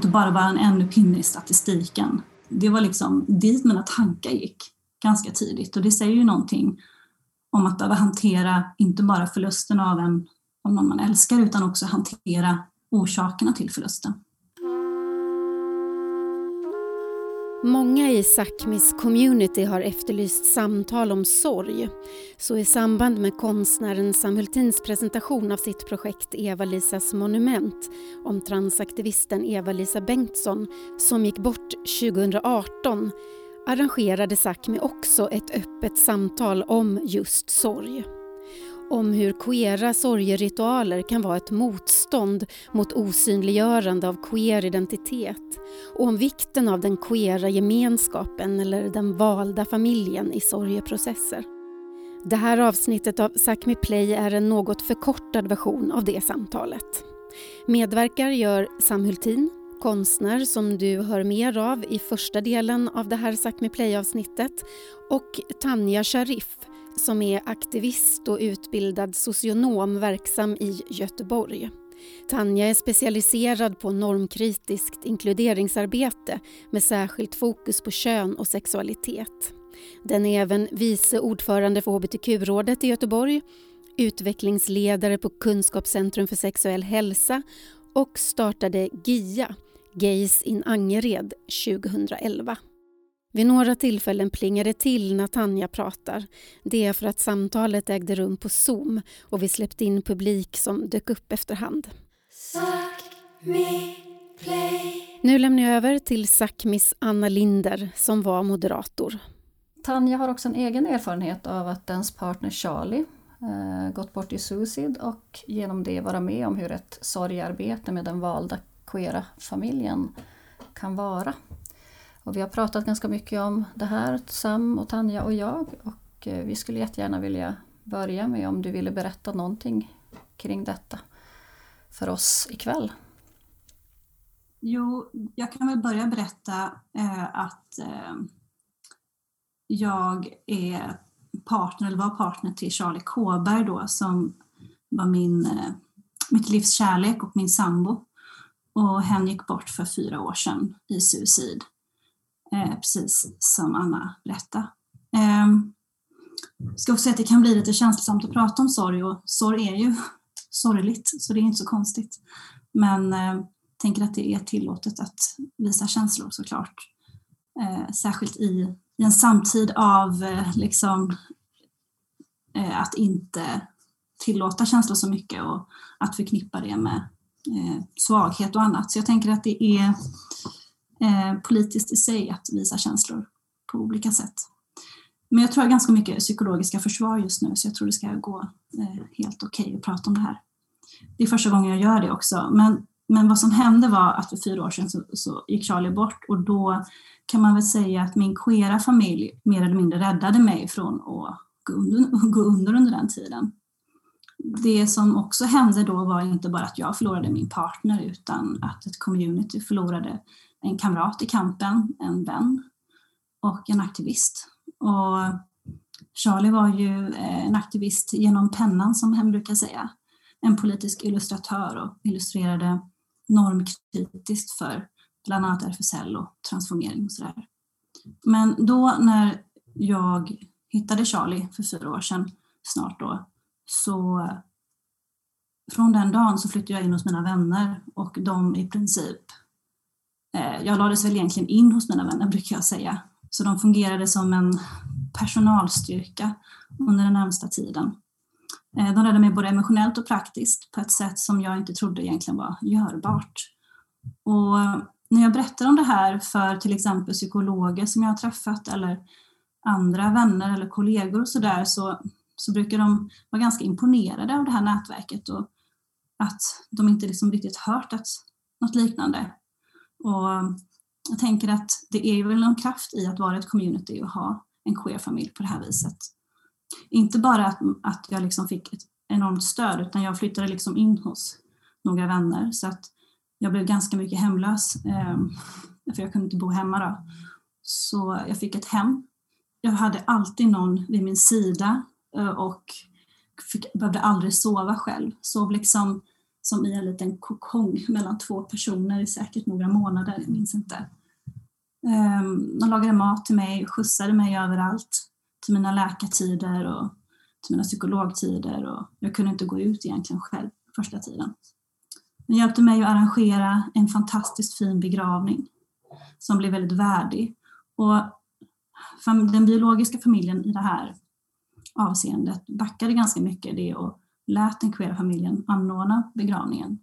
Inte bara vara en ännu pinne i statistiken. Det var liksom dit mina tankar gick ganska tidigt och det säger ju någonting om att behöva hantera inte bara förlusten av, en, av någon man älskar utan också hantera orsakerna till förlusten. Många i Sápmis community har efterlyst samtal om sorg. Så i samband med konstnären Sam Hultins presentation av sitt projekt Eva-Lisas monument om transaktivisten Eva-Lisa Bengtsson som gick bort 2018 arrangerade Sápmi också ett öppet samtal om just sorg om hur queera sorgeritualer kan vara ett motstånd mot osynliggörande av queer identitet och om vikten av den queera gemenskapen eller den valda familjen i sorgeprocesser. Det här avsnittet av Sápmi Play är en något förkortad version av det samtalet. Medverkar gör Sam Hultin, konstnär som du hör mer av i första delen av det här Sápmi Play-avsnittet och Tanja Sharif som är aktivist och utbildad socionom verksam i Göteborg. Tanja är specialiserad på normkritiskt inkluderingsarbete med särskilt fokus på kön och sexualitet. Den är även vice ordförande för hbtq-rådet i Göteborg, utvecklingsledare på Kunskapscentrum för sexuell hälsa och startade GIA, Gays in Angered, 2011. Vid några tillfällen plingar det till när Tanja pratar. Det är för att samtalet ägde rum på Zoom och vi släppte in publik som dök upp efterhand. Nu lämnar jag över till Sakmis Anna Linder som var moderator. Tanja har också en egen erfarenhet av att ens partner Charlie eh, gått bort i suicid och genom det vara med om hur ett sorgarbete med den valda queera familjen kan vara. Och vi har pratat ganska mycket om det här, Sam och Tanja och jag. Och eh, vi skulle jättegärna vilja börja med om du ville berätta någonting kring detta för oss ikväll. Jo, jag kan väl börja berätta eh, att eh, jag är partner, eller var partner till Charlie Kåberg då som var min, eh, mitt livs kärlek och min sambo. Och hen gick bort för fyra år sedan i suicid eh, precis som Anna berättade. Eh, ska också säga att det kan bli lite känslosamt att prata om sorg och sorg är ju sorgligt så det är inte så konstigt. Men eh, tänker att det är tillåtet att visa känslor såklart. Eh, särskilt i, i en samtid av eh, liksom, eh, att inte tillåta känslor så mycket och att förknippa det med eh, svaghet och annat. Så jag tänker att det är eh, politiskt i sig att visa känslor på olika sätt. Men jag tror jag har ganska mycket psykologiska försvar just nu så jag tror det ska gå eh, helt okej okay att prata om det här. Det är första gången jag gör det också. Men, men vad som hände var att för fyra år sedan så, så gick Charlie bort och då kan man väl säga att min queera familj mer eller mindre räddade mig från att gå under, gå under under den tiden. Det som också hände då var inte bara att jag förlorade min partner utan att ett community förlorade en kamrat i kampen, en vän och en aktivist. Och Charlie var ju eh, en aktivist genom pennan som hen brukar säga. En politisk illustratör och illustrerade normkritiskt för bland annat RFSL och transformering och sådär. Men då när jag hittade Charlie för fyra år sedan, snart då, så från den dagen så flyttade jag in hos mina vänner och de i princip Eh, jag lades väl egentligen in hos mina vänner brukar jag säga. Så de fungerade som en personalstyrka under den närmsta tiden. Eh, de räddade mig både emotionellt och praktiskt på ett sätt som jag inte trodde egentligen var görbart. Och eh, när jag berättar om det här för till exempel psykologer som jag har träffat eller andra vänner eller kollegor och sådär så, så brukar de vara ganska imponerade av det här nätverket och att de inte liksom riktigt hört att något liknande och jag tänker att det är väl någon kraft i att vara ett community och ha en queer-familj på det här viset. Inte bara att, att jag liksom fick ett enormt stöd utan jag flyttade liksom in hos några vänner så att jag blev ganska mycket hemlös eh, för jag kunde inte bo hemma då. Så jag fick ett hem. Jag hade alltid någon vid min sida eh, och fick, behövde aldrig sova själv. Sov liksom som i en liten kokong mellan två personer i säkert några månader, jag minns inte. Ehm, de lagade mat till mig, skjutsade mig överallt, till mina läkartider och till mina psykologtider och jag kunde inte gå ut egentligen själv första tiden. De hjälpte mig att arrangera en fantastiskt fin begravning som blev väldigt värdig. Och den biologiska familjen i det här avseendet backade ganska mycket det och lät den queera familjen anordna begravningen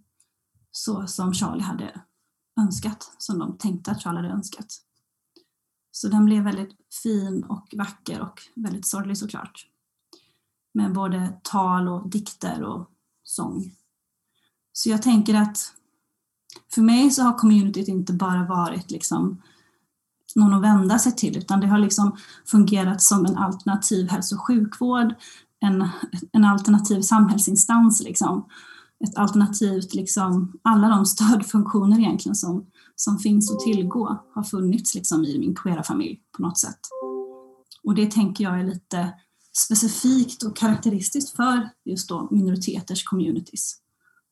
så som Charlie hade önskat, som de tänkte att Charlie hade önskat. Så den blev väldigt fin och vacker och väldigt sorglig såklart. Med både tal och dikter och sång. Så jag tänker att för mig så har communityt inte bara varit liksom någon att vända sig till utan det har liksom fungerat som en alternativ hälso och sjukvård, en, en alternativ samhällsinstans, liksom. ett alternativt, liksom, alla de stödfunktioner egentligen som, som finns att tillgå har funnits liksom, i min queera familj på något sätt. Och det tänker jag är lite specifikt och karaktäristiskt för just då minoriteters communities.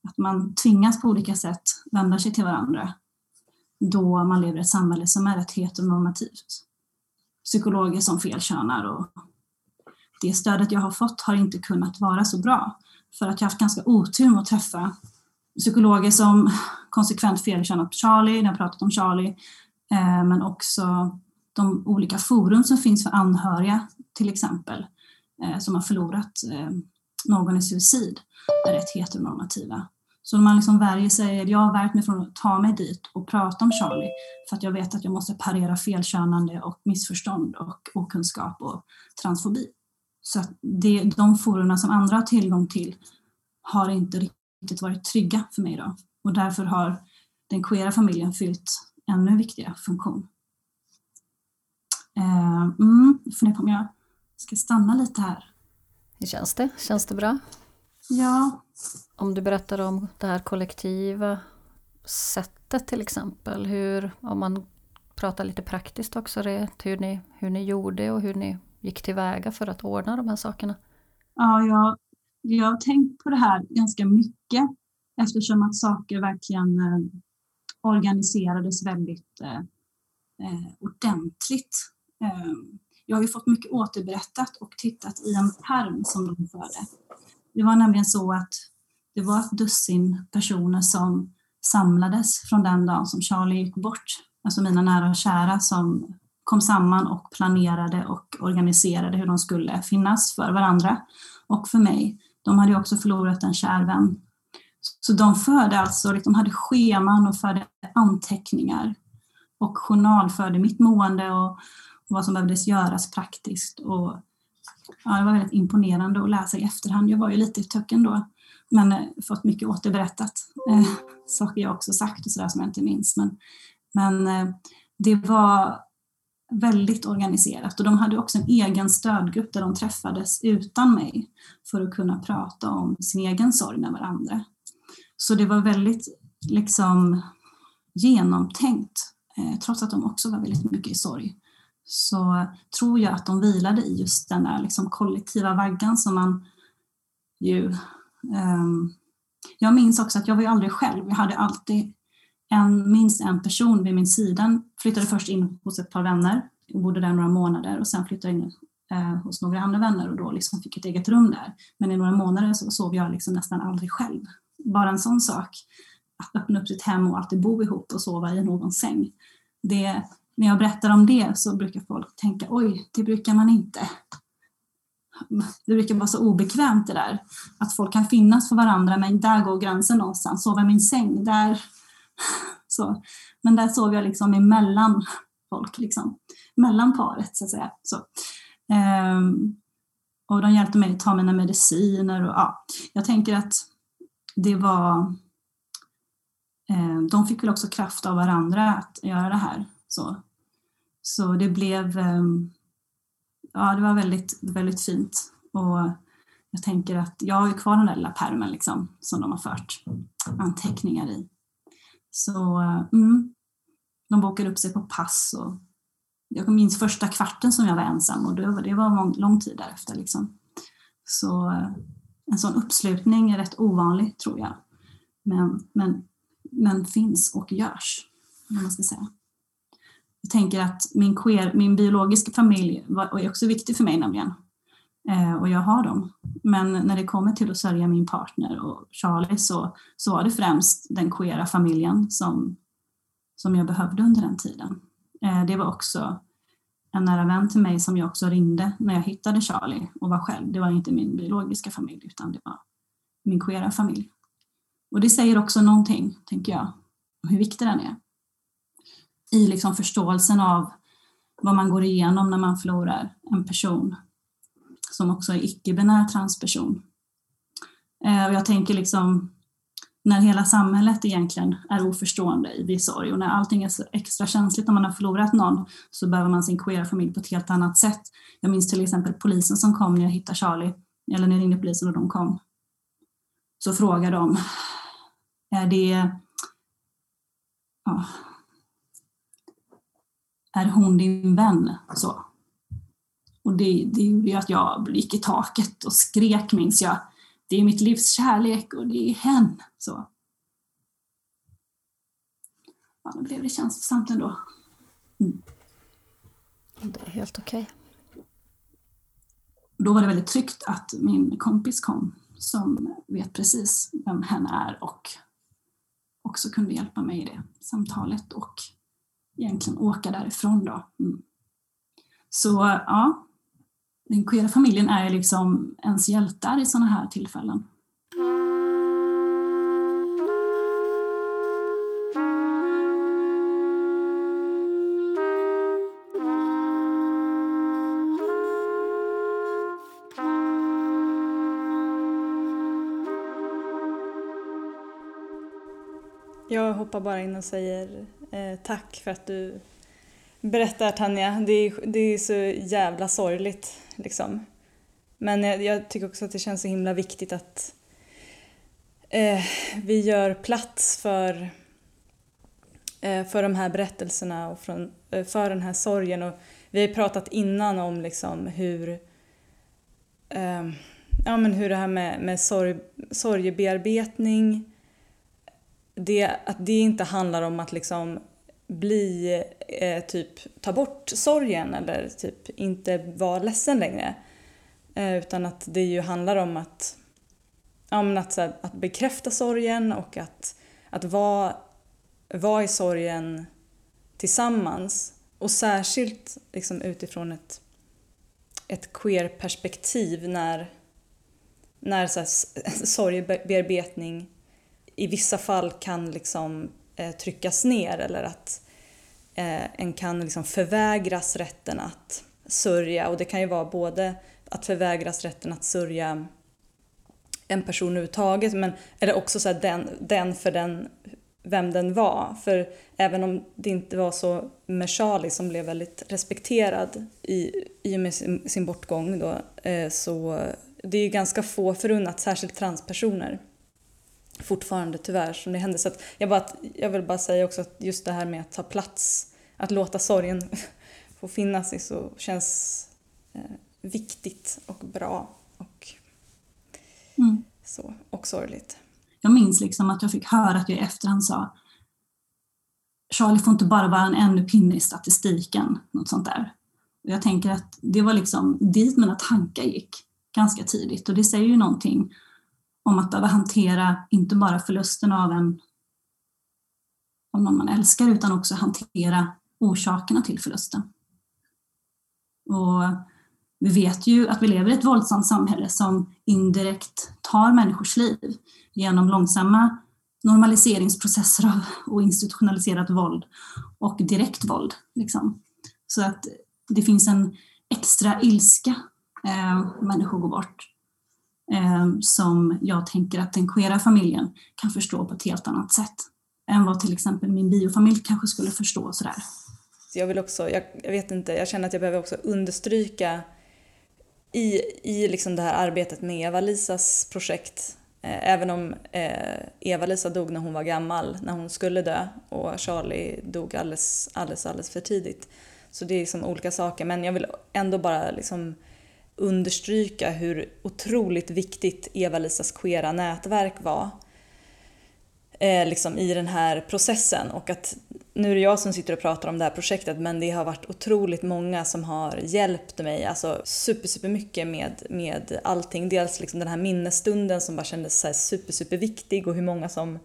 Att man tvingas på olika sätt vända sig till varandra då man lever i ett samhälle som är rätt heteronormativt. Psykologer som felkönar och det stödet jag har fått har inte kunnat vara så bra för att jag har haft ganska otur med att träffa psykologer som konsekvent felkönat Charlie, när jag pratat om Charlie, eh, men också de olika forum som finns för anhöriga till exempel, eh, som har förlorat eh, någon i suicid, är rätt heteronormativa. Så man liksom värjer sig, jag har värjt mig från att ta mig dit och prata om Charlie för att jag vet att jag måste parera felkönande och missförstånd och okunskap och transfobi. Så att det, de forumen som andra har tillgång till har inte riktigt varit trygga för mig då. Och därför har den queera familjen fyllt ännu viktigare funktion. Uh, mm, funderar på om jag ska stanna lite här. Hur känns det? Känns det bra? Ja, om du berättar om det här kollektiva sättet till exempel, hur, om man pratar lite praktiskt också, det, hur, ni, hur ni gjorde och hur ni gick tillväga för att ordna de här sakerna? Ja, jag, jag har tänkt på det här ganska mycket eftersom att saker verkligen eh, organiserades väldigt eh, eh ordentligt. Eh, jag har ju fått mycket återberättat och tittat i en pärm som de förde. Det var nämligen så att det var ett dussin personer som samlades från den dagen som Charlie gick bort. Alltså mina nära och kära som kom samman och planerade och organiserade hur de skulle finnas för varandra och för mig. De hade också förlorat en kär vän. Så de förde alltså, de hade scheman och förde anteckningar och journalförde mitt mående och vad som behövdes göras praktiskt. Och, ja, det var väldigt imponerande att läsa i efterhand. Jag var ju lite i töcken då men eh, fått mycket återberättat. Eh, saker jag också sagt och sådär som jag inte minns. Men, men eh, det var väldigt organiserat och de hade också en egen stödgrupp där de träffades utan mig för att kunna prata om sin egen sorg med varandra. Så det var väldigt liksom genomtänkt, eh, trots att de också var väldigt mycket i sorg. Så tror jag att de vilade i just den där liksom kollektiva vaggan som man ju Eh, jag minns också att jag var ju aldrig själv. Jag hade alltid en, minst en person vid min sida. Flyttade först in hos ett par vänner och bodde där några månader och sen flyttade jag in eh, hos några andra vänner och då liksom fick ett eget rum där. Men i några månader så sov jag liksom nästan aldrig själv. Bara en sån sak, att öppna upp sitt hem och alltid bo ihop och sova i någons säng. Det, när jag berättar om det så brukar folk tänka oj, det brukar man inte det brukar vara så obekvämt det där. Att folk kan finnas för varandra men där går gränsen någonstans. Sova i min säng, där... Så. Men där sov jag liksom emellan folk, liksom. mellan paret så att säga. Så. um, och de hjälpte mig att ta mina mediciner och ja, jag tänker att det var... Eh, de fick väl också kraft av varandra att göra det här. Så, så det blev... Eh, ja, det var väldigt, väldigt fint. Och jag tänker att jag har ju kvar den där lilla pärmen liksom, som de har fört anteckningar i. Så eh, mm, de bokade upp sig på pass och jag minns första kvarten som jag var ensam och det var, det var lång tid därefter. Liksom. Så eh, en sån uppslutning är rätt ovanlig tror jag. men, men, men finns och görs. Man ska säga. Jag tänker att min, queer, min biologiska familj var, är också viktig för mig nämligen. Eh, och jag har dem. Men när det kommer till att sörja min partner och Charlie så, så var det främst den queera familjen som, som jag behövde under den tiden. Eh, det var också en nära vän till mig som jag också ringde när jag hittade Charlie och var själv. Det var inte min biologiska familj utan det var min queera familj. Och det säger också någonting, tänker jag, om hur viktig den är. I liksom förståelsen av vad man går igenom när man förlorar en person som också är icke-binär transperson. Eh, och jag tänker liksom när hela samhället egentligen är oförstående vid sorg och när allting är så extra känsligt när man har förlorat någon så behöver man sin queera familj på ett helt annat sätt. Jag minns till exempel polisen som kom när jag hittade Charlie, eller när jag ringde polisen och de kom. Så frågade de, är det ja, är hon din vän? Så. Och det, det gjorde att jag gick i taket och skrek minns jag. Det är mitt livs kärlek och det är hen. Så. Ja, då blev det känslosamt ändå. Mm. Det är helt okej. Okay. Då var det väldigt tryggt att min kompis kom som vet precis vem hen är och också kunde hjälpa mig i det samtalet och egentligen åka därifrån då. Mm. Så ja, den queera familjen är liksom ens hjältar i sådana här tillfällen. Jag hoppar bara in och säger eh, tack för att du berättar Tanja. Det är, det är så jävla sorgligt liksom. Men jag, jag, tycker också att det känns så himla viktigt att eh, vi gör plats för, eh, för de här berättelserna och från, eh, för den här sorgen. Och vi har ju pratat innan om liksom hur, eh, ja, men hur det här med, med sorg, sorgebearbetning det, att det inte handlar om att liksom bli, eh, typ ta bort sorgen eller typ inte vara ledsen längre. Eh, utan att det ju handlar om att, ja, men att, här, att bekräfta sorgen och att, att vara, vara i sorgen tillsammans. Och särskilt liksom utifrån ett, ett queer-perspektiv när, när så här, sorgebearbetning i vissa fall kan liksom eh, tryckas ner eller att eh, en kan liksom förvägras rätten att sörja och det kan ju vara både att förvägras rätten att sörja en person överhuvudtaget men eller också så den, den för den vem den var. För även om det inte var så med Charlie som blev väldigt respekterad i, i och med sin, sin bortgång då, eh, så det är ju ganska få förunnat, särskilt transpersoner fortfarande tyvärr som det händer. Så jag, bara, jag vill bara säga också att just det här med att ta plats, att låta sorgen få finnas i så känns eh, viktigt och bra och, mm. så, och sorgligt. Jag minns liksom att jag fick höra att jag i efterhand sa Charlie får inte bara vara en ännu pinne i statistiken, något sånt där. Och jag tänker att det var liksom dit mina tankar gick ganska tidigt och det säger ju någonting om att behöva hantera inte bara förlusten av en av någon man älskar utan också hantera orsakerna till förlusten. Och vi vet ju att vi lever i ett våldsamt samhälle som indirekt tar människors liv genom långsamma normaliseringsprocesser av, och institutionaliserat våld och direkt våld. Liksom. Så att det finns en extra ilska eh, människor går bort Ehm, som jag tänker att den queera familjen kan förstå på ett helt annat sätt än vad till exempel min biofamilj kanske skulle förstå sådär. Jag vill också, jag, jag vet inte, jag känner att jag behöver också understryka i, i liksom det här arbetet med Eva-Lisas projekt eh, Även om eh, Eva-Lisa dog när hon var gammal, när hon skulle dö och Charlie dog alldeles, alldeles, alldeles för tidigt. Så det är liksom olika saker men jag vill ändå bara liksom understryka hur otroligt viktigt Eva-Lisas queera nätverk var. eh, liksom i den här processen och att nu är det jag som sitter och pratar om det här projektet men det har varit otroligt många som har hjälpt mig, alltså super, super mycket med, med allting. Dels liksom den här minnesstunden som bara kändes så super, super viktig och hur många som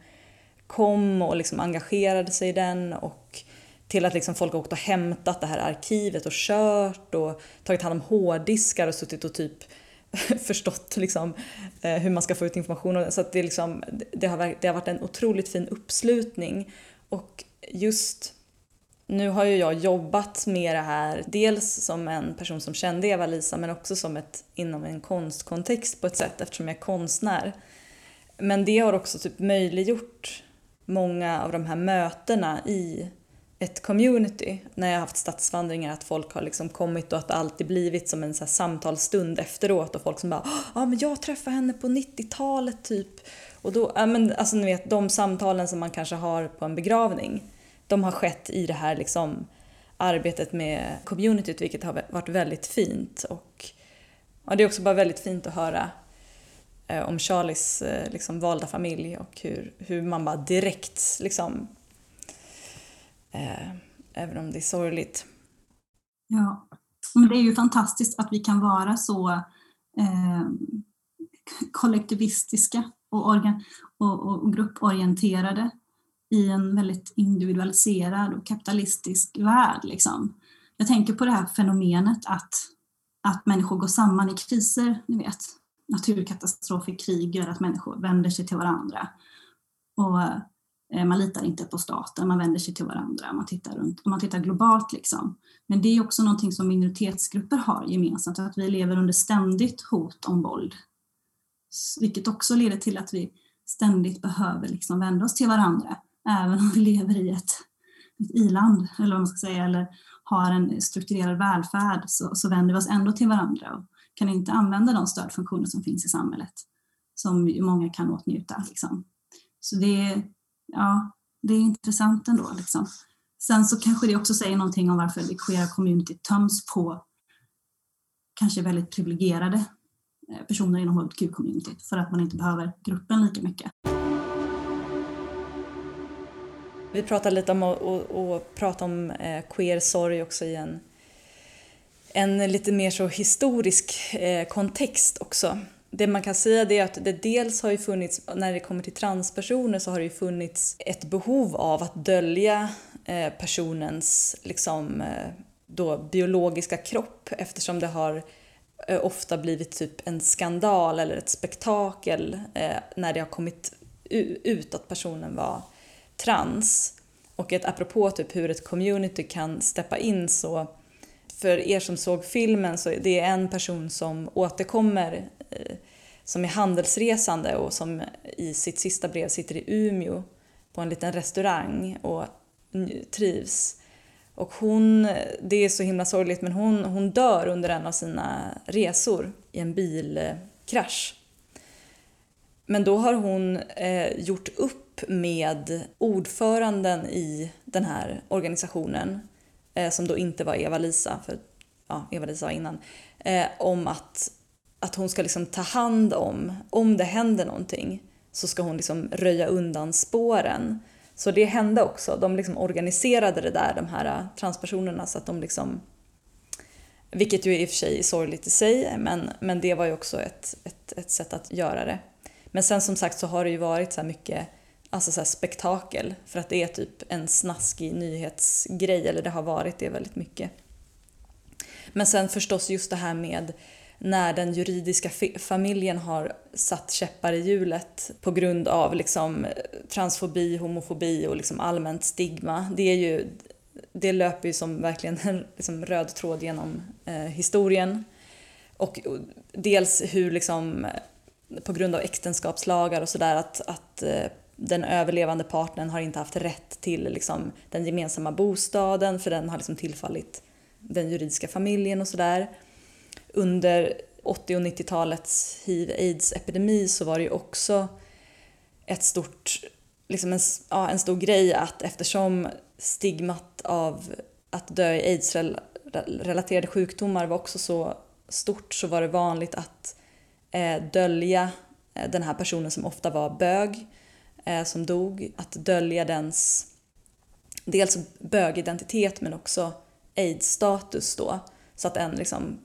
kom och liksom engagerade sig i den och till att liksom folk har åkt och hämtat det här arkivet och kört och tagit hand om hårddiskar och suttit och typ förstått liksom, eh, hur man ska få ut information. Så att det, liksom, det, har, det har varit en otroligt fin uppslutning. Och just nu har ju jag jobbat med det här, dels som en person som kände Eva-Lisa men också som ett, inom en konstkontext på ett sätt eftersom jag är konstnär. Men det har också typ möjliggjort många av de här mötena i ett community när jag har haft stadsvandringar att folk har liksom kommit och att det alltid blivit som en så här samtalsstund efteråt och folk som bara ah, ja men jag träffade henne på 90-talet typ. Och då, ja men alltså ni vet de samtalen som man kanske har på en begravning de har skett i det här liksom arbetet med communityt vilket har varit väldigt fint. Och ja, det är också bara väldigt fint att höra eh, om Charlies eh, liksom valda familj och hur, hur man bara direkt liksom eh, även om det är sorgligt. Ja, men det är ju fantastiskt att vi kan vara så eh, kollektivistiska och, organ, och, och, grupporienterade i en väldigt individualiserad och kapitalistisk värld. Liksom. Jag tänker på det här fenomenet att, att människor går samman i kriser, ni vet. Naturkatastrofer, krig gör att människor vänder sig till varandra. Och Eh, man litar inte på staten, man vänder sig till varandra, man tittar, runt, man tittar globalt. Liksom. Men det är också någonting som minoritetsgrupper har gemensamt, att vi lever under ständigt hot om våld. Vilket också leder till att vi ständigt behöver liksom vända oss till varandra, även om vi lever i ett, ett iland, eller vad man ska säga, eller har en strukturerad välfärd, så, så vänder vi oss ändå till varandra och kan inte använda de stödfunktioner som finns i samhället, som många kan åtnjuta. Liksom. Så det, ja, det är intressant ändå. Liksom. Sen så kanske det också säger någonting om varför det queera community töms på kanske väldigt privilegierade eh, personer inom hbtq-communityt för att man inte behöver gruppen lika mycket. Vi pratade lite om att prata om eh, queer-sorg också i en, en lite mer så historisk eh, kontext också det man kan säga är att det dels har ju funnits, när det kommer till transpersoner så har det ju funnits ett behov av att dölja eh, personens liksom, eh, då, biologiska kropp eftersom det har eh, ofta blivit typ en skandal eller ett spektakel när det har kommit ut att personen var trans. Och ett apropå typ hur ett community kan steppa in så för er som såg filmen så det är en person som återkommer Eh, som är handelsresande och som i sitt sista brev sitter i Umeå på en liten restaurang och trivs. Och hon, det är så himla sorgligt, men hon, hon dör under en av sina resor i en bilkrasch. Men då har hon eh, gjort upp med ordföranden i den här organisationen, eh, som då inte var Eva-Lisa, för ja, Eva-Lisa var innan, eh, om att att hon ska liksom ta hand om, om det händer någonting, så ska hon liksom röja undan spåren. Så det hände också. De liksom organiserade det där, de här äh, transpersonerna, så att de liksom vilket ju i och för sig är sorgligt i sig, men, men det var ju också ett, ett, ett sätt att göra det. Men sen som sagt så har det ju varit så mycket alltså så spektakel, för att det är typ en snaskig nyhetsgrej, eller det har varit det väldigt mycket. Men sen förstås just det här med när den juridiska familjen har satt käppar i hjulet på grund av liksom eh, transfobi, homofobi och liksom allmänt stigma. Det, är ju, det löper ju som verkligen en liksom röd tråd genom eh, historien. Och eh, dels hur liksom, eh, på grund av äktenskapslagar och sådär att, att eh, den överlevande partnern har inte haft rätt till liksom, den gemensamma bostaden för den har liksom tillfallit den juridiska familjen och sådär under 80 och 90-talets hiv-aids-epidemi så var det ju också ett stort, liksom en, ja, en stor grej att eftersom stigmat av att dö i aids-relaterade sjukdomar var också så stort så var det vanligt att eh, dölja eh, den här personen som ofta var bög eh, som dog, att dölja dens dels bögidentitet men också aids-status då. Så att en liksom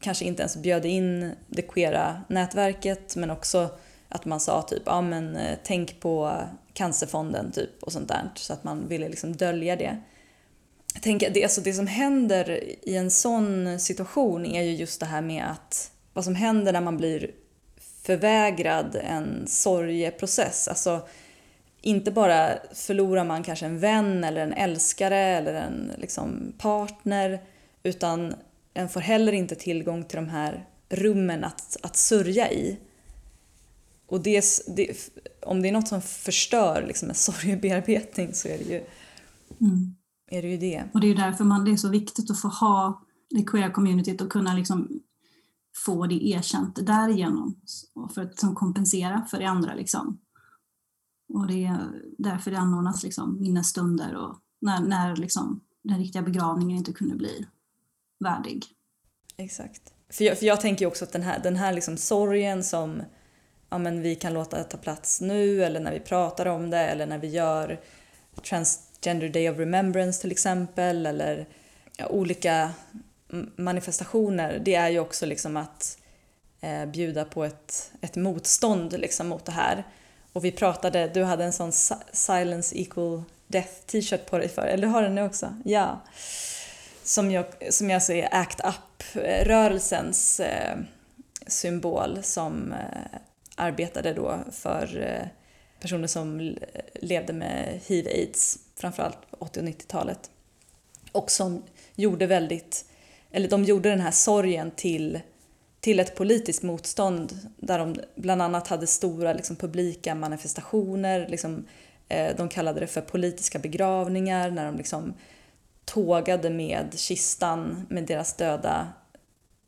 kanske inte ens bjöd in det queera nätverket men också att man sa typ ja men eh, tänk på cancerfonden typ och sånt där så att man ville liksom dölja det. Jag tänker det, alltså det som händer i en sån situation är ju just det här med att vad som händer när man blir förvägrad en sorgeprocess. Alltså inte bara förlorar man kanske en vän eller en älskare eller en liksom, partner utan en får heller inte tillgång till de här rummen att, att sörja i. Och det, det, om det är något som förstör liksom en sorgebearbetning så är det ju, mm. är det, ju det. Och det är därför man, det är så viktigt att få ha det queer communityt och kunna liksom få det erkänt därigenom för att som kompensera för det andra. Liksom. Och det är därför det anordnas liksom minnesstunder och när, när liksom den riktiga begravningen inte kunde bli värdig. Exakt. För jag, för jag tänker också att den här, den här liksom sorgen som ja, men vi kan låta ta plats nu eller när vi pratar om det eller när vi gör Transgender Day of Remembrance till exempel eller ja, olika manifestationer, det är ju också liksom att eh, bjuda på ett, ett motstånd liksom mot det här. Och vi pratade, du hade en sån Silence Equal Death t-shirt på dig för, eller du har den nu också? Ja. Som jag, som jag ser ACT UP-rörelsens eh, eh, symbol som eh, arbetade då för eh, personer som levde med hiv-aids, framförallt på 80 och 90-talet. Och som gjorde väldigt, eller de gjorde den här sorgen till till ett politiskt motstånd där de bland annat hade stora liksom, publika manifestationer. Liksom, eh, de kallade det för politiska begravningar när de liksom, tågade med kistan med deras döda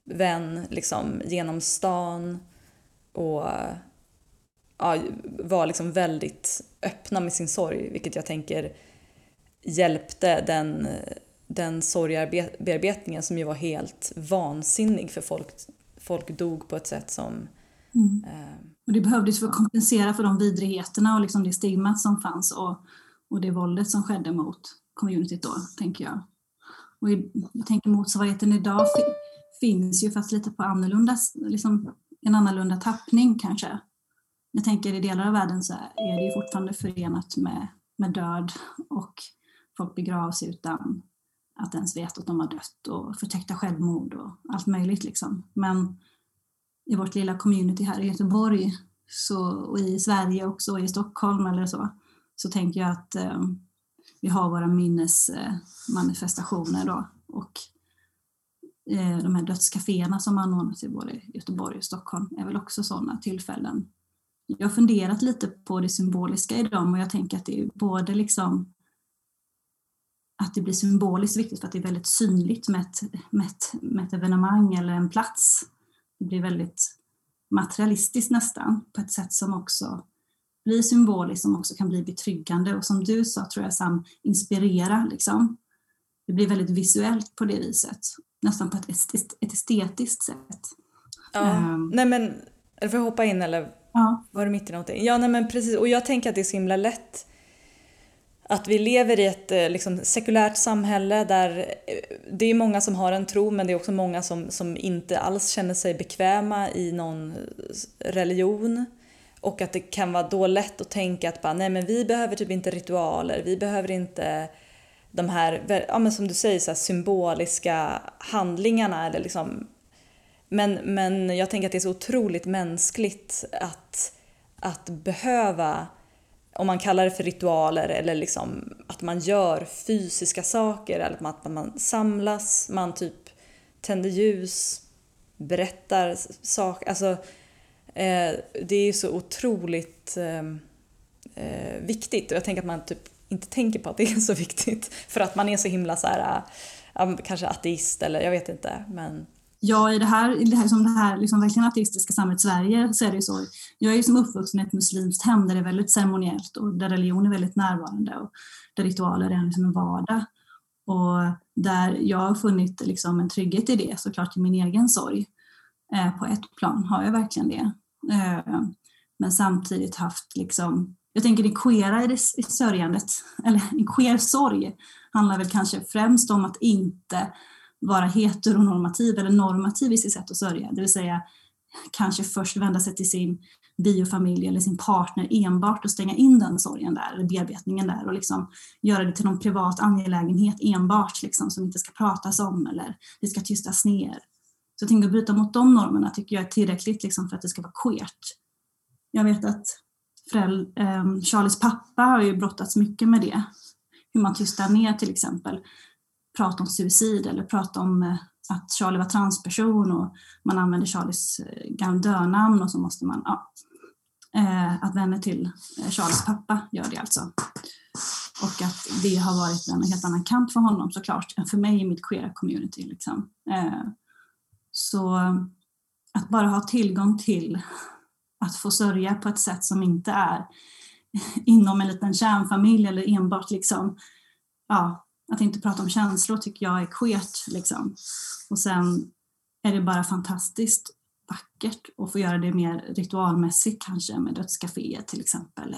vän liksom, genom stan och ja, var liksom väldigt öppna med sin sorg vilket jag tänker hjälpte den, den sorgbearbetningen som ju var helt vansinnig för folk folk dog på ett sätt som... Mm. Eh, och det behövdes för att kompensera för de vidrigheterna och liksom det stigmat som fanns och, och det våldet som skedde mot communityt då, tänker jag. Och jag tänker motsvarigheten idag finns ju fast lite på annorlunda, liksom en annorlunda tappning kanske. Jag tänker i delar av världen så är det ju fortfarande förenat med, med död och folk begravs utan att ens veta att de har dött och förtäckta självmord och allt möjligt. Liksom. Men i vårt lilla community här i Göteborg så, och i Sverige också, och i Stockholm eller så, så tänker jag att eh, vi har våra minnesmanifestationer då och eh, de här dödscaféerna som anordnas i både Göteborg och Stockholm är väl också sådana tillfällen. Jag har funderat lite på det symboliska i dem och jag tänker att det är både liksom att det blir symboliskt viktigt för att det är väldigt synligt med ett, med ett, med ett evenemang eller en plats. Det blir väldigt materialistiskt nästan på ett sätt som också blir symboliskt, som också kan bli betryggande och som du sa tror jag Sam, inspirera liksom. Det blir väldigt visuellt på det viset, nästan på ett, ett estetiskt sätt. Ja, um, nej men, eller får jag hoppa in eller ja. var du mitt i någonting? Ja, nej men precis, och jag tänker att det är så himla lätt att vi lever i ett eh, liksom, sekulärt samhälle där eh, det är många som har en tro men det är också många som, som inte alls känner sig bekväma i någon religion. Och att det kan vara då lätt att tänka att bara, nej men vi behöver typ inte ritualer, vi behöver inte de här, ja men som du säger, så här, symboliska handlingarna eller liksom men, men jag tänker att det är så otroligt mänskligt att, att behöva om man kallar det för ritualer eller liksom att man gör fysiska saker eller att man, samlas, man typ tänder ljus, berättar saker. Alltså, Eh, det är så otroligt ehm, eh, viktigt och jag tänker att man typ inte tänker på att det är så viktigt för att man är så himla så här, äh, kanske ateist eller jag vet inte men Ja, i det här, i det här, som det här liksom verkligen ateistiska samhället Sverige så är det ju så. Jag är ju som uppvuxen i ett muslimskt hem där det är väldigt ceremoniellt och där religion är väldigt närvarande och där ritualer är liksom en vardag. Och där jag har funnit liksom en trygghet i det, såklart i min egen sorg. Eh, på ett plan har jag verkligen det. Eh, men samtidigt haft liksom jag tänker det queera i, det, i sörjandet, eller en queer sorg, handlar väl kanske främst om att inte vara heteronormativ eller normativ i sitt sätt att sörja, det vill säga kanske först vända sig till sin biofamilj eller sin partner enbart och stänga in den sorgen där, eller bearbetningen där och liksom göra det till någon privat angelägenhet enbart liksom, som inte ska pratas om eller det ska tystas ner. Så jag tänker att bryta mot de normerna tycker jag är tillräckligt liksom, för att det ska vara queert. Jag vet att föräld, eh, Charlies pappa har ju brottats mycket med det. Hur man tystar ner till exempel, prata om suicid eller prata om eh, att Charlie var transperson och man använder Charlies eh, gamla dödnamn och så måste man, ja, eh, att vänner till eh, Charlies pappa gör det alltså. Och att det har varit en helt annan kamp för honom såklart än för mig i mitt queera community. Liksom. Eh, så att bara ha tillgång till att få sörja på ett sätt som inte är inom en liten kärnfamilj eller enbart liksom, ja, att inte prata om känslor tycker jag är queert. Liksom. Och sen är det bara fantastiskt vackert att få göra det mer ritualmässigt kanske med dödscaféet till exempel.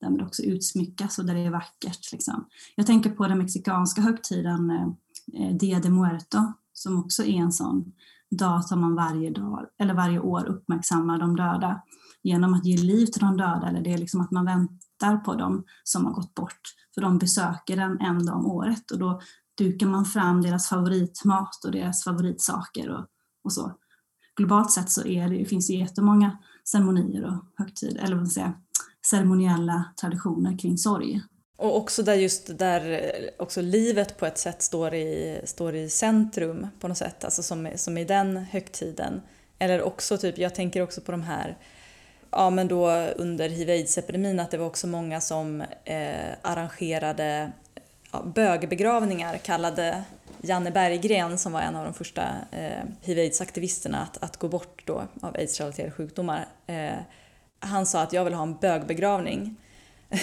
Där man också utsmyckas och där det är vackert. Liksom. Jag tänker på den mexikanska högtiden eh, Dia de Muerto som också är en sån dag som man varje, dag, eller varje år uppmärksammar de döda genom att ge liv till de döda eller det är liksom att man väntar på dem som har gått bort för de besöker den en dag om året och då dukar man fram deras favoritmat och deras favoritsaker och, och så. Globalt sett så är det, finns det jättemånga ceremonier och högtider, eller vad man säga, ceremoniella traditioner kring sorg. Och också där just där eh, också livet på ett sätt står i, står i centrum på något sätt, alltså som, som i den högtiden. Eller också typ, jag tänker också på de här ja, men då under hiv-aids-epidemin att det var också många som eh, arrangerade ja, bögbegravningar kallade Janne Berggren som var en av de första eh, hiv-aids-aktivisterna att, att gå bort då av aids-relaterade sjukdomar. Eh, han sa att jag vill ha en bögbegravning.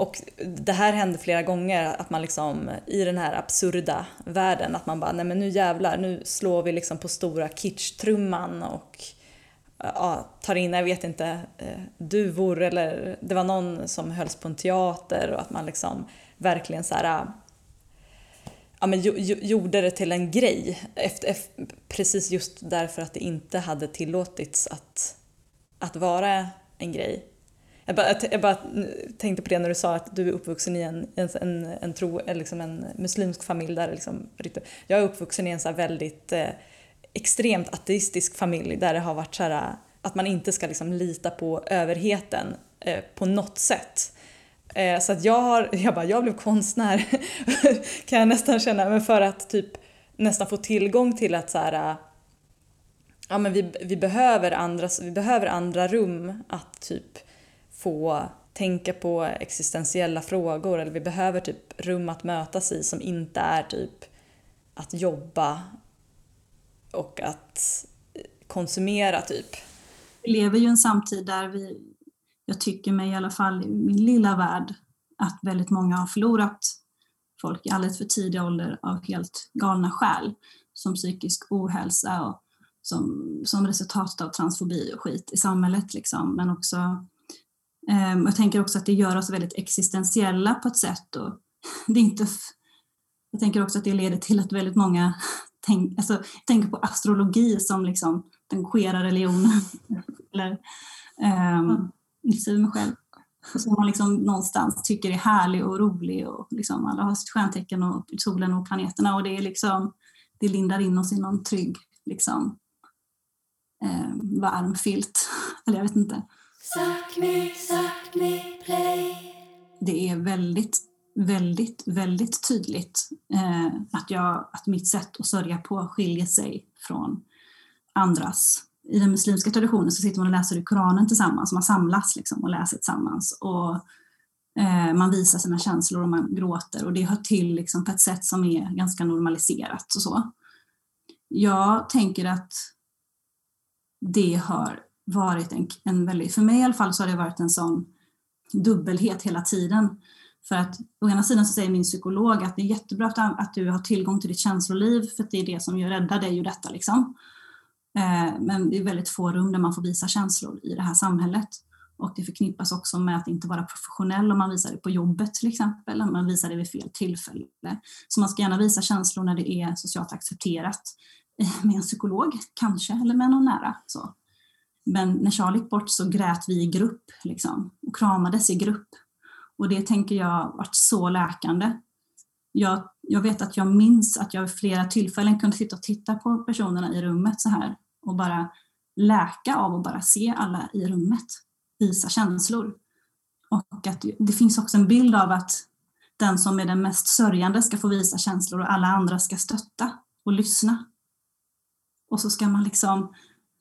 Och det här hände flera gånger, att man liksom i den här absurda världen, att man bara, nej men nu jävlar, nu slår vi liksom på stora kitschtrumman och ja, tar in, jag vet inte, eh, duvor eller det var någon som hölls på en teater och att man liksom verkligen så här, eh, ja, men gjorde det till en grej. Efter, precis just därför att det inte hade tillåtits att, att vara en grej. Jag bara, jag bara tänkte på det när du sa att du är uppvuxen i en, en, en, tro, eh, liksom en muslimsk familj. Där liksom, jag är uppvuxen i en så väldigt eh, extremt ateistisk familj där det har varit så här, eh, att man inte ska liksom lita på överheten eh, på något sätt. Eh, så att jag har, jag bara, jag blev konstnär kan jag nästan känna, men för att typ nästan få tillgång till att så här, eh, ja men vi, vi, behöver andra, vi behöver andra rum att typ få tänka på existentiella frågor eller vi behöver typ rum att mötas i som inte är typ att jobba och att eh, konsumera typ. Vi lever ju i en samtid där vi, jag tycker mig i alla fall i min lilla värld, att väldigt många har förlorat folk i alldeles för tidig ålder av helt galna skäl som psykisk ohälsa och som, som resultat av transfobi och skit i samhället. Liksom. Men också, eh, jag tänker också att det gör oss väldigt existentiella på ett sätt. Och det är inte, jag tänker också att det leder till att väldigt många tänk, alltså, tänker på astrologi som liksom den queera religionen. Eller, um, inte mig själv. Som man liksom någonstans tycker är härlig och rolig och liksom alla har sitt stjärntecken och solen och planeterna och det är liksom det lindar in oss i någon trygg liksom eh, varm filt. Eller jag vet inte. Suck me, suck me, play. Det är väldigt väldigt, väldigt tydligt eh, att, jag, att mitt sätt att sörja på skiljer sig från andras. I den muslimska traditionen så sitter man och läser i Koranen tillsammans, man samlas liksom och läser tillsammans. Och, eh, man visar sina känslor och man gråter och det hör till liksom på ett sätt som är ganska normaliserat och så. Jag tänker att det hör varit en, en väldigt, för mig i alla fall så har det varit en sån dubbelhet hela tiden. För att å ena sidan så säger min psykolog att det är jättebra att, du har tillgång till ditt känsloliv för att det är det som räddar dig ur detta. Liksom. Eh, men det är väldigt få rum där man får visa känslor i det här samhället. Och det förknippas också med att inte vara professionell om man visar det på jobbet till exempel, om man visar det vid fel tillfälle. Så man ska gärna visa känslor när det är socialt accepterat eh, med en psykolog kanske, eller med någon nära. Så. Men när Charlie gick bort så grät vi i grupp liksom, och kramades i grupp. Och det tänker jag varit så läkande. Jag, jag vet att jag minns att jag vid flera tillfällen kunde sitta och titta på personerna i rummet så här och bara läka av att bara se alla i rummet visa känslor. Och att det finns också en bild av att den som är den mest sörjande ska få visa känslor och alla andra ska stötta och lyssna. Och så ska man liksom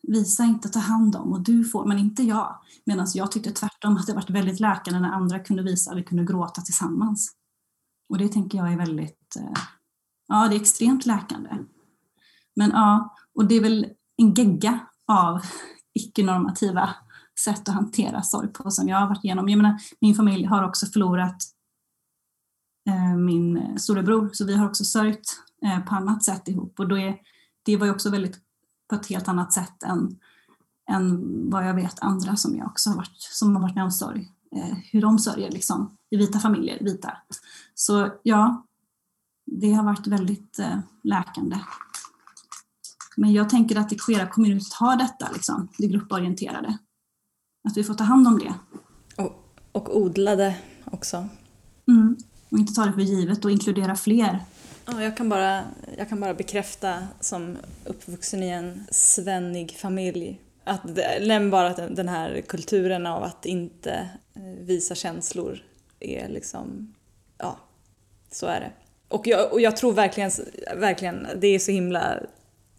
visa inte ta hand om och du får, men inte jag. Medan jag tyckte tvärtom att det varit väldigt läkande när andra kunde visa, vi kunde gråta tillsammans. Och det tänker jag är väldigt, eh, ja det är extremt läkande. Men ja, och det är väl en gegga av icke-normativa sätt att hantera sorg på som jag har varit igenom. Jag menar, min familj har också förlorat eh, min storebror så vi har också sörjt eh, på annat sätt ihop och då är, det var ju också väldigt på ett helt annat sätt än, än vad jag vet andra som jag också har varit, som har varit med om sorg. Eh, hur de sörjer liksom i vita familjer, vita. Så ja, det har varit väldigt eh, läkande. Men jag tänker att det queera communityt har detta, liksom, det grupporienterade. Att vi får ta hand om det. Och, och odla det också. Mm. Och inte ta det för givet och inkludera fler. Ja, jag, kan bara, jag kan bara bekräfta som uppvuxen i en svennig familj att nämn bara att den här kulturen av att inte eh, visa känslor är liksom, ja, så är det. Och jag, och jag tror verkligen, verkligen, det är så himla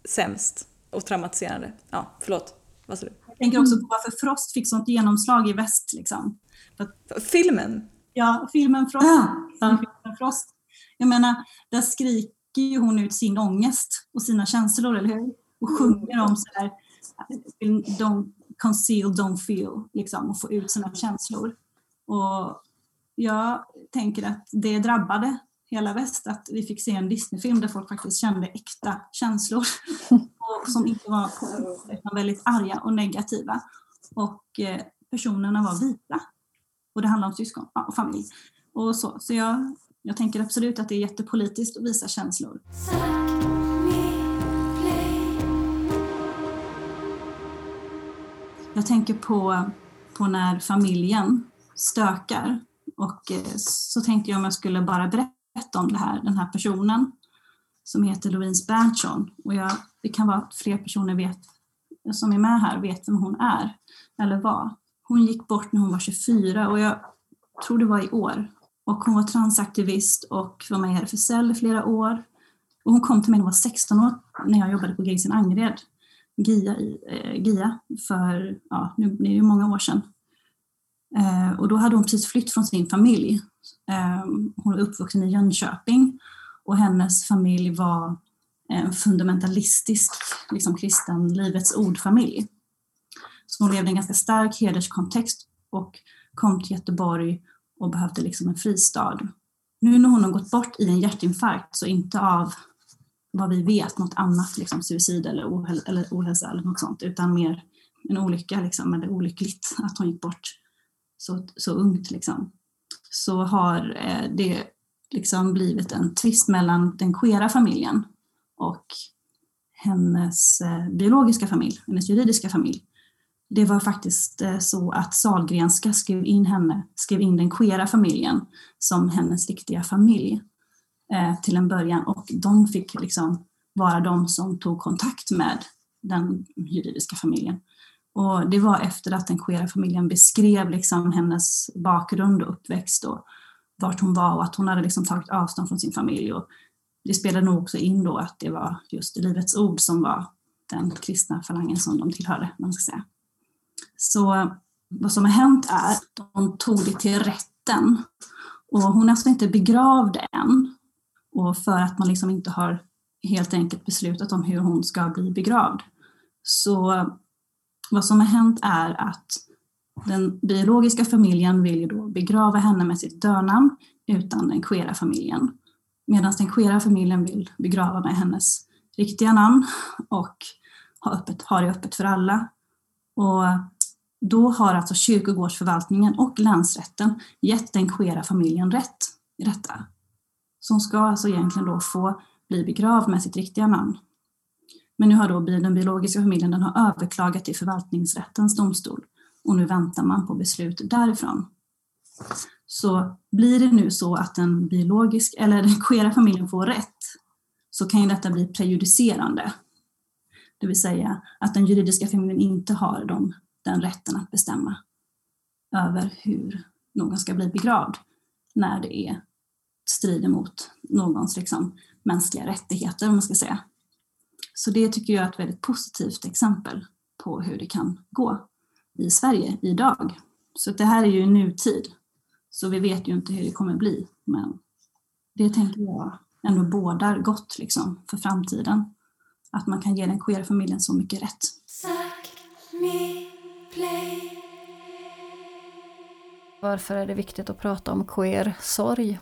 sämst och traumatiserande. Ja, förlåt. Vad sa du? Jag tänker också på varför Frost fick sånt genomslag i väst. Liksom. Att, filmen? Ja, filmen Frost. Ja. Filmen Frost. Jag menar, där skriker ju hon ut sin ångest och sina känslor, eller hur? Och sjunger om så här, don't conceal, don't feel, liksom, och få ut sina känslor. Och jag tänker att det drabbade hela väst att vi fick se en Disneyfilm där folk faktiskt kände äkta känslor. och som inte var utan väldigt arga och negativa. Och eh, personerna var vita. Och det handlar om syskon och familj. Och så så jag, jag tänker absolut att det är jättepolitiskt att visa känslor. Jag tänker på, på när familjen stökar. Och eh, så tänkte jag om jag skulle bara berätta berätta om det här, den här personen som heter Louise Berntsson. Och jag, det kan vara att fler personer vet, som är med här vet vem hon är, eller var. Hon gick bort när hon var 24 och jag tror det var i år. Och hon var transaktivist och var med i RFSL i flera år. Och hon kom till mig när hon var 16 år, när jag jobbade på Grisen Angered, GIA, eh, GIA för, ja, nu är det många år sedan. Eh, och då hade hon precis flytt från sin familj Eh, hon var uppvuxen i Jönköping och hennes familj var en fundamentalistisk liksom kristen Livets ordfamilj. Så hon levde i en ganska stark hederskontext och kom till Göteborg och behövde liksom en fristad. Nu när hon har gått bort i en hjärtinfarkt, så inte av vad vi vet, något annat, liksom suicid eller, ohäl eller ohälsa eller något sånt, utan mer en olycka, liksom, eller olyckligt att hon gick bort så, så ungt. Liksom så har eh, det liksom blivit en tvist mellan den queera familjen och hennes eh, biologiska familj, hennes juridiska familj. Det var faktiskt eh, så att Salgrenska skrev in henne, skrev in den queera familjen som hennes riktiga familj eh, till en början och de fick liksom vara de som tog kontakt med den juridiska familjen. Och det var efter att den queera familjen beskrev liksom hennes bakgrund och uppväxt och vart hon var och att hon hade liksom tagit avstånd från sin familj. Och det spelade nog också in då att det var just Livets Ord som var den kristna falangen som de tillhörde. Man ska säga. Så vad som har hänt är att de tog det till rätten och hon är alltså inte begravd än. Och för att man liksom inte har helt enkelt beslutat om hur hon ska bli begravd. Så vad som har hänt är att den biologiska familjen vill då begrava henne med sitt dödnamn utan den queera familjen. Medan den queera familjen vill begrava med hennes riktiga namn och ha, öppet, ha det öppet för alla. Och då har alltså kyrkogårdsförvaltningen och länsrätten gett den queera familjen rätt i detta. Så hon ska alltså egentligen då få bli begravd med sitt riktiga namn. Men nu har då den biologiska familjen den har överklagat till förvaltningsrättens domstol och nu väntar man på beslut därifrån. Så blir det nu så att den biologisk eller den queera familjen får rätt så kan ju detta bli prejudicerande. Det vill säga att den juridiska familjen inte har de, den rätten att bestämma över hur någon ska bli begravd när det är strider mot någons liksom, mänskliga rättigheter, om man ska säga. Så det tycker jag är ett väldigt positivt exempel på hur det kan gå i Sverige idag. Så det här är ju nutid, så vi vet ju inte hur det kommer bli, men det tänker jag ändå bådar gott liksom för framtiden. Att man kan ge den queera familjen så mycket rätt. Varför är det viktigt att prata om queer-sorg?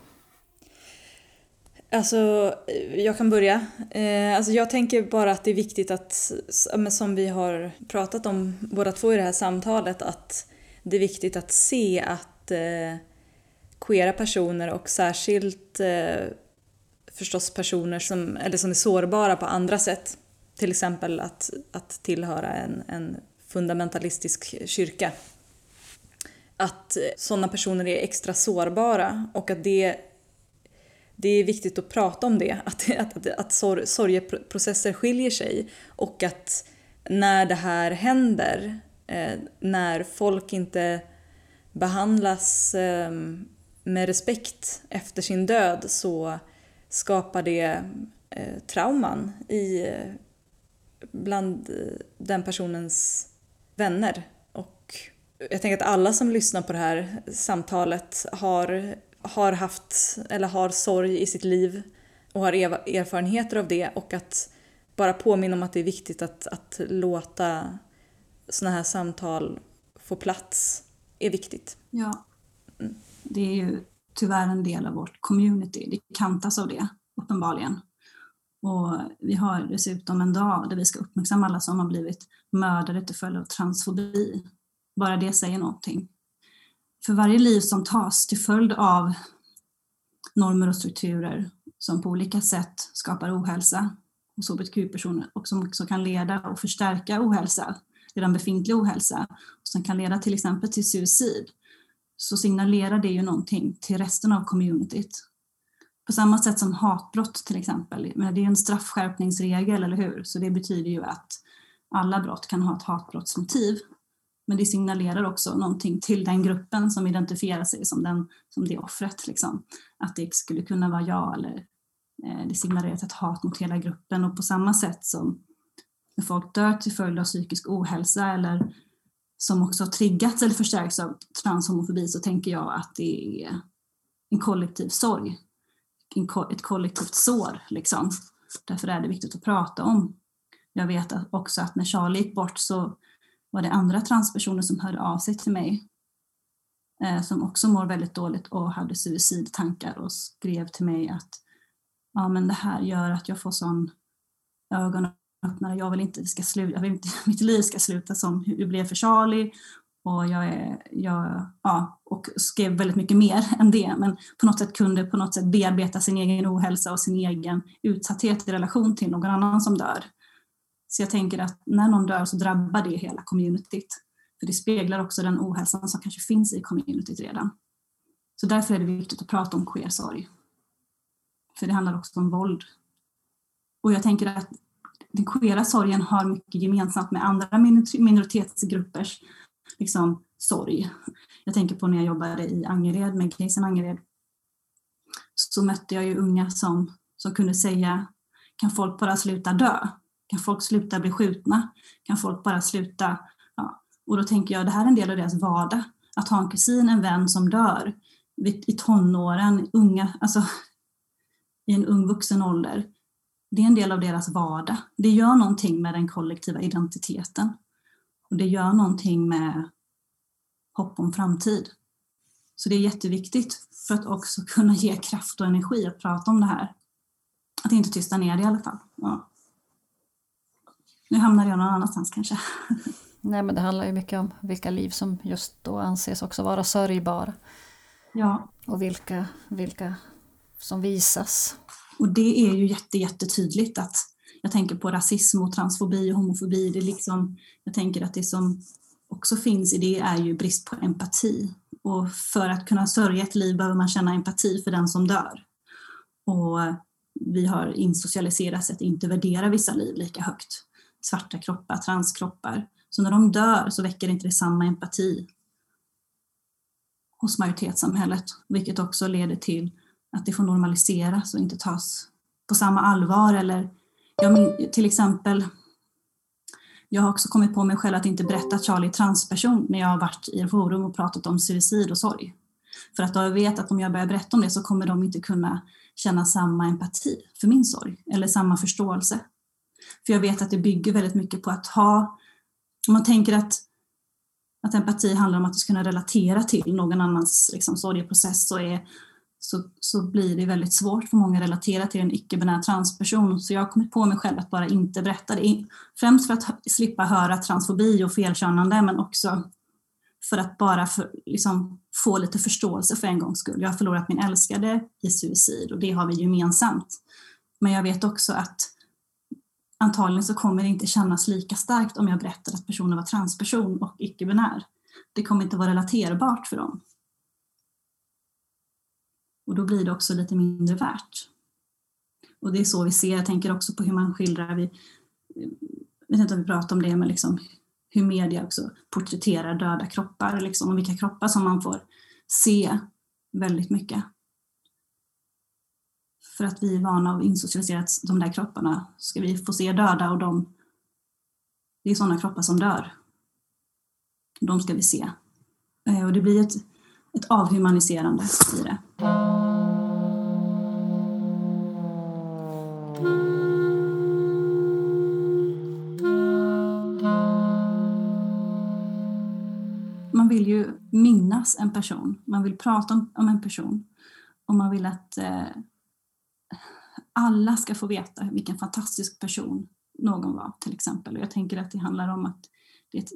Alltså, jag kan börja. Eh, alltså jag tänker bara att det är viktigt att, som vi har pratat om båda två i det här samtalet, att det är viktigt att se att eh, queera personer och särskilt eh, förstås personer som, eller som är sårbara på andra sätt, till exempel att, att tillhöra en, en fundamentalistisk kyrka, att eh, sådana personer är extra sårbara och att det det är viktigt att prata om det, att, att, att, att sor, sorgeprocesser skiljer sig och att när det här händer, eh, när folk inte behandlas eh, med respekt efter sin död så skapar det eh, trauman i, eh, bland eh, den personens vänner. Och jag tänker att alla som lyssnar på det här samtalet har har haft eller har sorg i sitt liv och har erfarenheter av det och att bara påminna om att det är viktigt att, att låta sådana här samtal få plats är viktigt. Ja, mm. det är ju tyvärr en del av vårt community. Det kantas av det, uppenbarligen. Och vi har dessutom en dag där vi ska uppmärksamma alla som har blivit mördade till följd av transfobi. Bara det säger någonting för varje liv som tas till följd av normer och strukturer som på olika sätt skapar ohälsa hos hbtq-personer och som också kan leda och förstärka ohälsa, redan befintlig ohälsa, och som kan leda till exempel till suicid, så signalerar det ju någonting till resten av communityt. På samma sätt som hatbrott till exempel, men det är en straffskärpningsregel, eller hur? Så det betyder ju att alla brott kan ha ett hatbrottsmotiv men det signalerar också någonting till den gruppen som identifierar sig som, den, som det offret. Liksom. Att det skulle kunna vara jag eller eh, det signalerar ett hat mot hela gruppen och på samma sätt som när folk dör till följd av psykisk ohälsa eller som också har triggats eller förstärkts av transhomofobi så tänker jag att det är en kollektiv sorg, ett kollektivt sår. Liksom. Därför är det viktigt att prata om. Jag vet också att när Charlie gick bort så var det andra transpersoner som hörde av sig till mig eh, som också mår väldigt dåligt och hade suicidtankar och skrev till mig att ja, men det här gör att jag får sån ögonöppnare. Jag vill inte, att ska sluta, jag vill inte mitt liv ska sluta som det blev för Charlie och jag, är, jag ja, och skrev väldigt mycket mer än det, men på något sätt kunde på något sätt bearbeta sin egen ohälsa och sin egen utsatthet i relation till någon annan som dör. Så jag tänker att när någon dör så drabbar det hela communityt. För det speglar också den ohälsan som kanske finns i communityt redan. Så därför är det viktigt att prata om queer sorg. För det handlar också om våld. Och jag tänker att den queera sorgen har mycket gemensamt med andra minoritetsgruppers liksom, sorg. Jag tänker på när jag jobbade i Angered med Graysen Angered. Så mötte jag ju unga som, som kunde säga, kan folk bara sluta dö? Kan folk sluta bli skjutna? Kan folk bara sluta? Ja. Och då tänker jag, det här är en del av deras vardag. Att ha en kusin, en vän som dör i tonåren, unga, alltså i en ung vuxen ålder. Det är en del av deras vardag. Det gör någonting med den kollektiva identiteten. Och det gör någonting med hopp om framtid. Så det är jätteviktigt för att också kunna ge kraft och energi att prata om det här. Att inte tysta ner det i alla fall. Ja. Nu hamnar jag någon annanstans kanske. Nej men det handlar ju mycket om vilka liv som just då anses också vara sörjbara. Ja. Och vilka, vilka som visas. Och det är ju jätte, jättetydligt att jag tänker på rasism och transfobi och homofobi. Det liksom, jag tänker att det som också finns i det är ju brist på empati. Och för att kunna sörja ett liv behöver man känna empati för den som dör. Och vi har insocialiserats att inte värdera vissa liv lika högt. Svarta kroppar, transkroppar. Så när de dör så väcker inte det samma empati hos majoritetssamhället, vilket också leder till att det får normaliseras och inte tas på samma allvar. Eller, jag min, till exempel, jag har också kommit på mig själv att inte berätta att Charlie är transperson när jag har varit i en forum och pratat om suicid och sorg. För att jag vet att om jag börjar berätta om det så kommer de inte kunna känna samma empati för min sorg eller samma förståelse. För jag vet att det bygger väldigt mycket på att ha, om man tänker att, att empati handlar om att du ska kunna relatera till någon annans liksom, sorgeprocess så, är, så, så blir det väldigt svårt för många att relatera till en icke-binär transperson. Så jag har kommit på mig själv att bara inte berätta det. Främst för att slippa höra transfobi och felkönande men också för att bara för, liksom, få lite förståelse för en gångs skull. Jag har förlorat min älskade i suicid och det har vi gemensamt. Men jag vet också att antagligen så kommer det inte kännas lika starkt om jag berättar att personen var transperson och icke-binär. Det kommer inte vara relaterbart för dem. Och då blir det också lite mindre värt. Och det är så vi ser, jag tänker också på hur man skildrar, vi, jag vet inte om vi pratar om det, men liksom hur media också porträtterar döda kroppar liksom, och vilka kroppar som man får se väldigt mycket. För att vi är vana och insocialiserat de där kropparna ska vi få se döda och de, det är sådana kroppar som dör. De ska vi se. Eh, och det blir ett, ett avhumaniserande i det. Man vill ju minnas en person, man vill prata om, om en person och man vill att eh, alla ska få veta vilken fantastisk person någon var till exempel. Och jag tänker att det handlar om att det,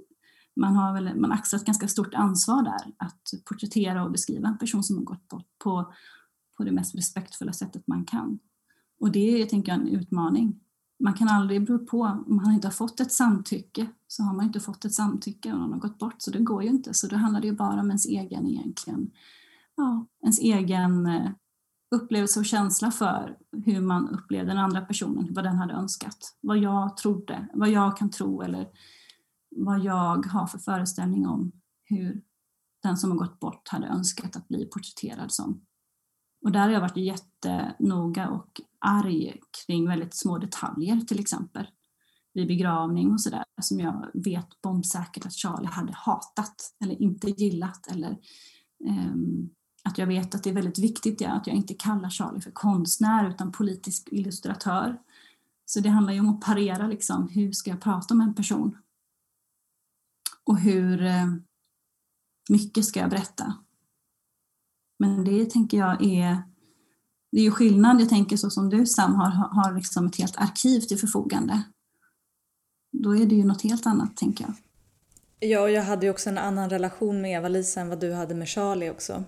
man har väl man axlar ett ganska stort ansvar där att porträttera och beskriva en person som har gått bort på, på det mest respektfulla sättet man kan. Och det är, jag tänker en utmaning. Man kan aldrig bero på, om man inte har fått ett samtycke så har man inte fått ett samtycke och någon har gått bort så det går ju inte. Så då handlar det ju bara om ens egen egentligen, ja, ens egen eh, upplevelse och känsla för hur man upplevde den andra personen, vad den hade önskat, vad jag trodde, vad jag kan tro eller vad jag har för föreställning om hur den som har gått bort hade önskat att bli porträtterad som. Och där har jag varit jättenoga och arg kring väldigt små detaljer till exempel vid begravning och sådär som jag vet bombsäkert att Charlie hade hatat eller inte gillat eller um, att jag vet att det är väldigt viktigt ja, att jag inte kallar Charlie för konstnär utan politisk illustratör. Så det handlar ju om att parera liksom, hur ska jag prata om en person? Och hur eh, mycket ska jag berätta? Men det tänker jag är, det är ju skillnad, jag tänker så som du Sam har, har liksom ett helt arkiv till förfogande. Då är det ju något helt annat tänker jag. Ja, och jag hade ju också en annan relation med Eva-Lisa än vad du hade med Charlie också.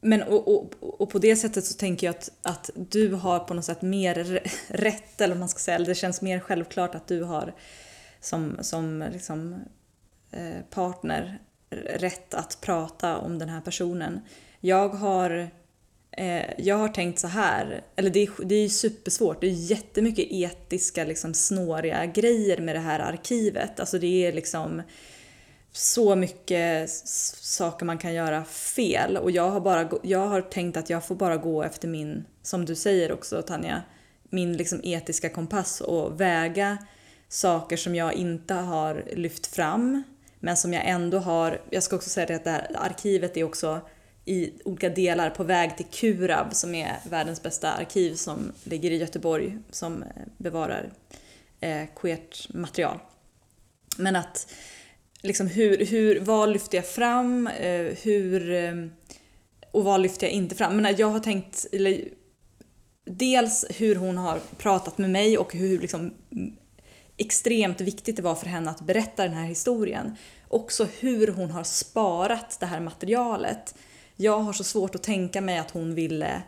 Men och, och, och, på det sättet så tänker jag att, att du har på något sätt mer rätt, eller vad man ska säga, eller det känns mer självklart att du har som, som liksom, eh, partner rätt att prata om den här personen. Jag har, eh, jag har tänkt så här, eller det är, det är supersvårt, det är jättemycket etiska liksom snåriga grejer med det här arkivet. Alltså det är liksom så mycket saker man kan göra fel och jag har, bara, jag har tänkt att jag får bara gå efter min, som du säger också Tanja, min liksom etiska kompass och väga saker som jag inte har lyft fram men som jag ändå har, jag ska också säga det att det här arkivet är också i olika delar på väg till Kurab som är världens bästa arkiv som ligger i Göteborg som eh, bevarar eh, queert material. Men att liksom hur, hur, vad lyfter jag fram? Eh, hur, eh, och vad lyfter jag inte fram? Men jag har tänkt, eller, dels hur hon har pratat med mig och hur liksom extremt viktigt det var för henne att berätta den här historien. Också hur hon har sparat det här materialet. Jag har så svårt att tänka mig att hon ville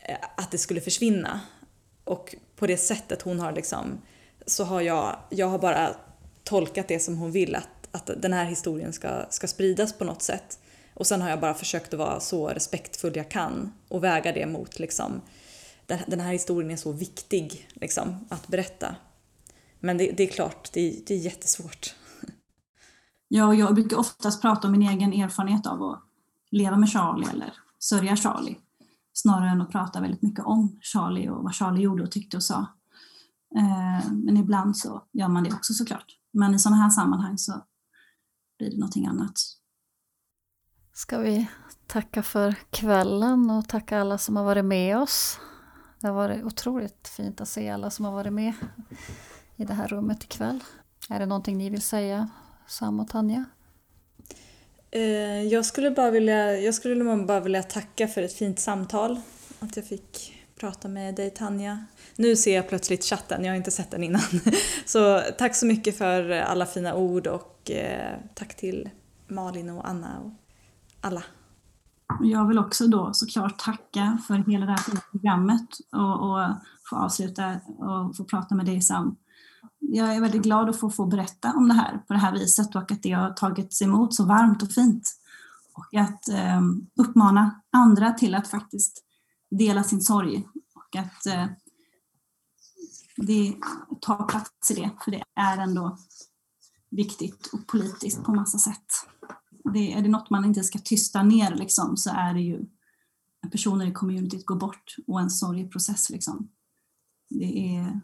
eh, att det skulle försvinna. Och på det sättet hon har liksom, så har jag, jag har bara tolkat det som hon vill att, att den här historien ska, ska spridas på något sätt. Och sen har jag bara försökt att vara så respektfull jag kan och väga det mot liksom, den här historien är så viktig liksom, att berätta. Men det, det är klart, det är, det är jättesvårt. Ja, jag brukar oftast prata om min egen erfarenhet av att leva med Charlie eller sörja Charlie. Snarare än att prata väldigt mycket om Charlie och vad Charlie gjorde och tyckte och sa. Eh, men ibland så gör man det också såklart. Men i sådana här sammanhang så blir det någonting annat. Ska vi tacka för kvällen och tacka alla som har varit med oss. Det har varit otroligt fint att se alla som har varit med i det här rummet ikväll. Är det någonting ni vill säga, Sam och Tanja? Eh, jag skulle bara vilja, jag skulle bara vilja tacka för ett fint samtal. Att jag fick prata med dig Tanja. Nu ser jag plötsligt chatten, jag har inte sett den innan. Så tack så mycket för alla fina ord och eh, tack till Malin och Anna och alla. Jag vill också då såklart tacka för hela det här fina programmet och, och få avsluta och få prata med dig Sam. Jag är väldigt glad att få, få berätta om det här på det här viset och att det har tagits emot så varmt och fint. Och att eh, uppmana andra till att faktiskt dela sin sorg och att eh, det, ta plats i det, för det är ändå viktigt och politiskt på massa sätt. Det, är det något man inte ska tysta ner liksom, så är det ju när personer i communityt går bort och en sorgeprocess. Liksom. Det är,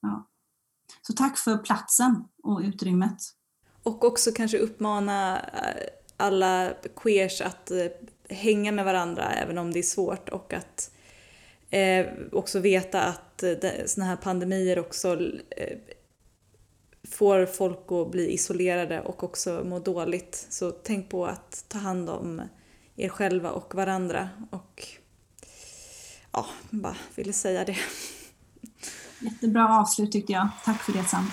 ja. Så tack för platsen och utrymmet. Och också kanske uppmana eh, alla queers att eh, hänga med varandra även om det är svårt och att eh, också veta att eh, sådana här pandemier också eh, får folk att bli isolerade och också må dåligt. Så tänk på att ta hand om er själva och varandra och ja, bara ville säga det. Jättebra avslut tyckte jag. Tack för det Sam.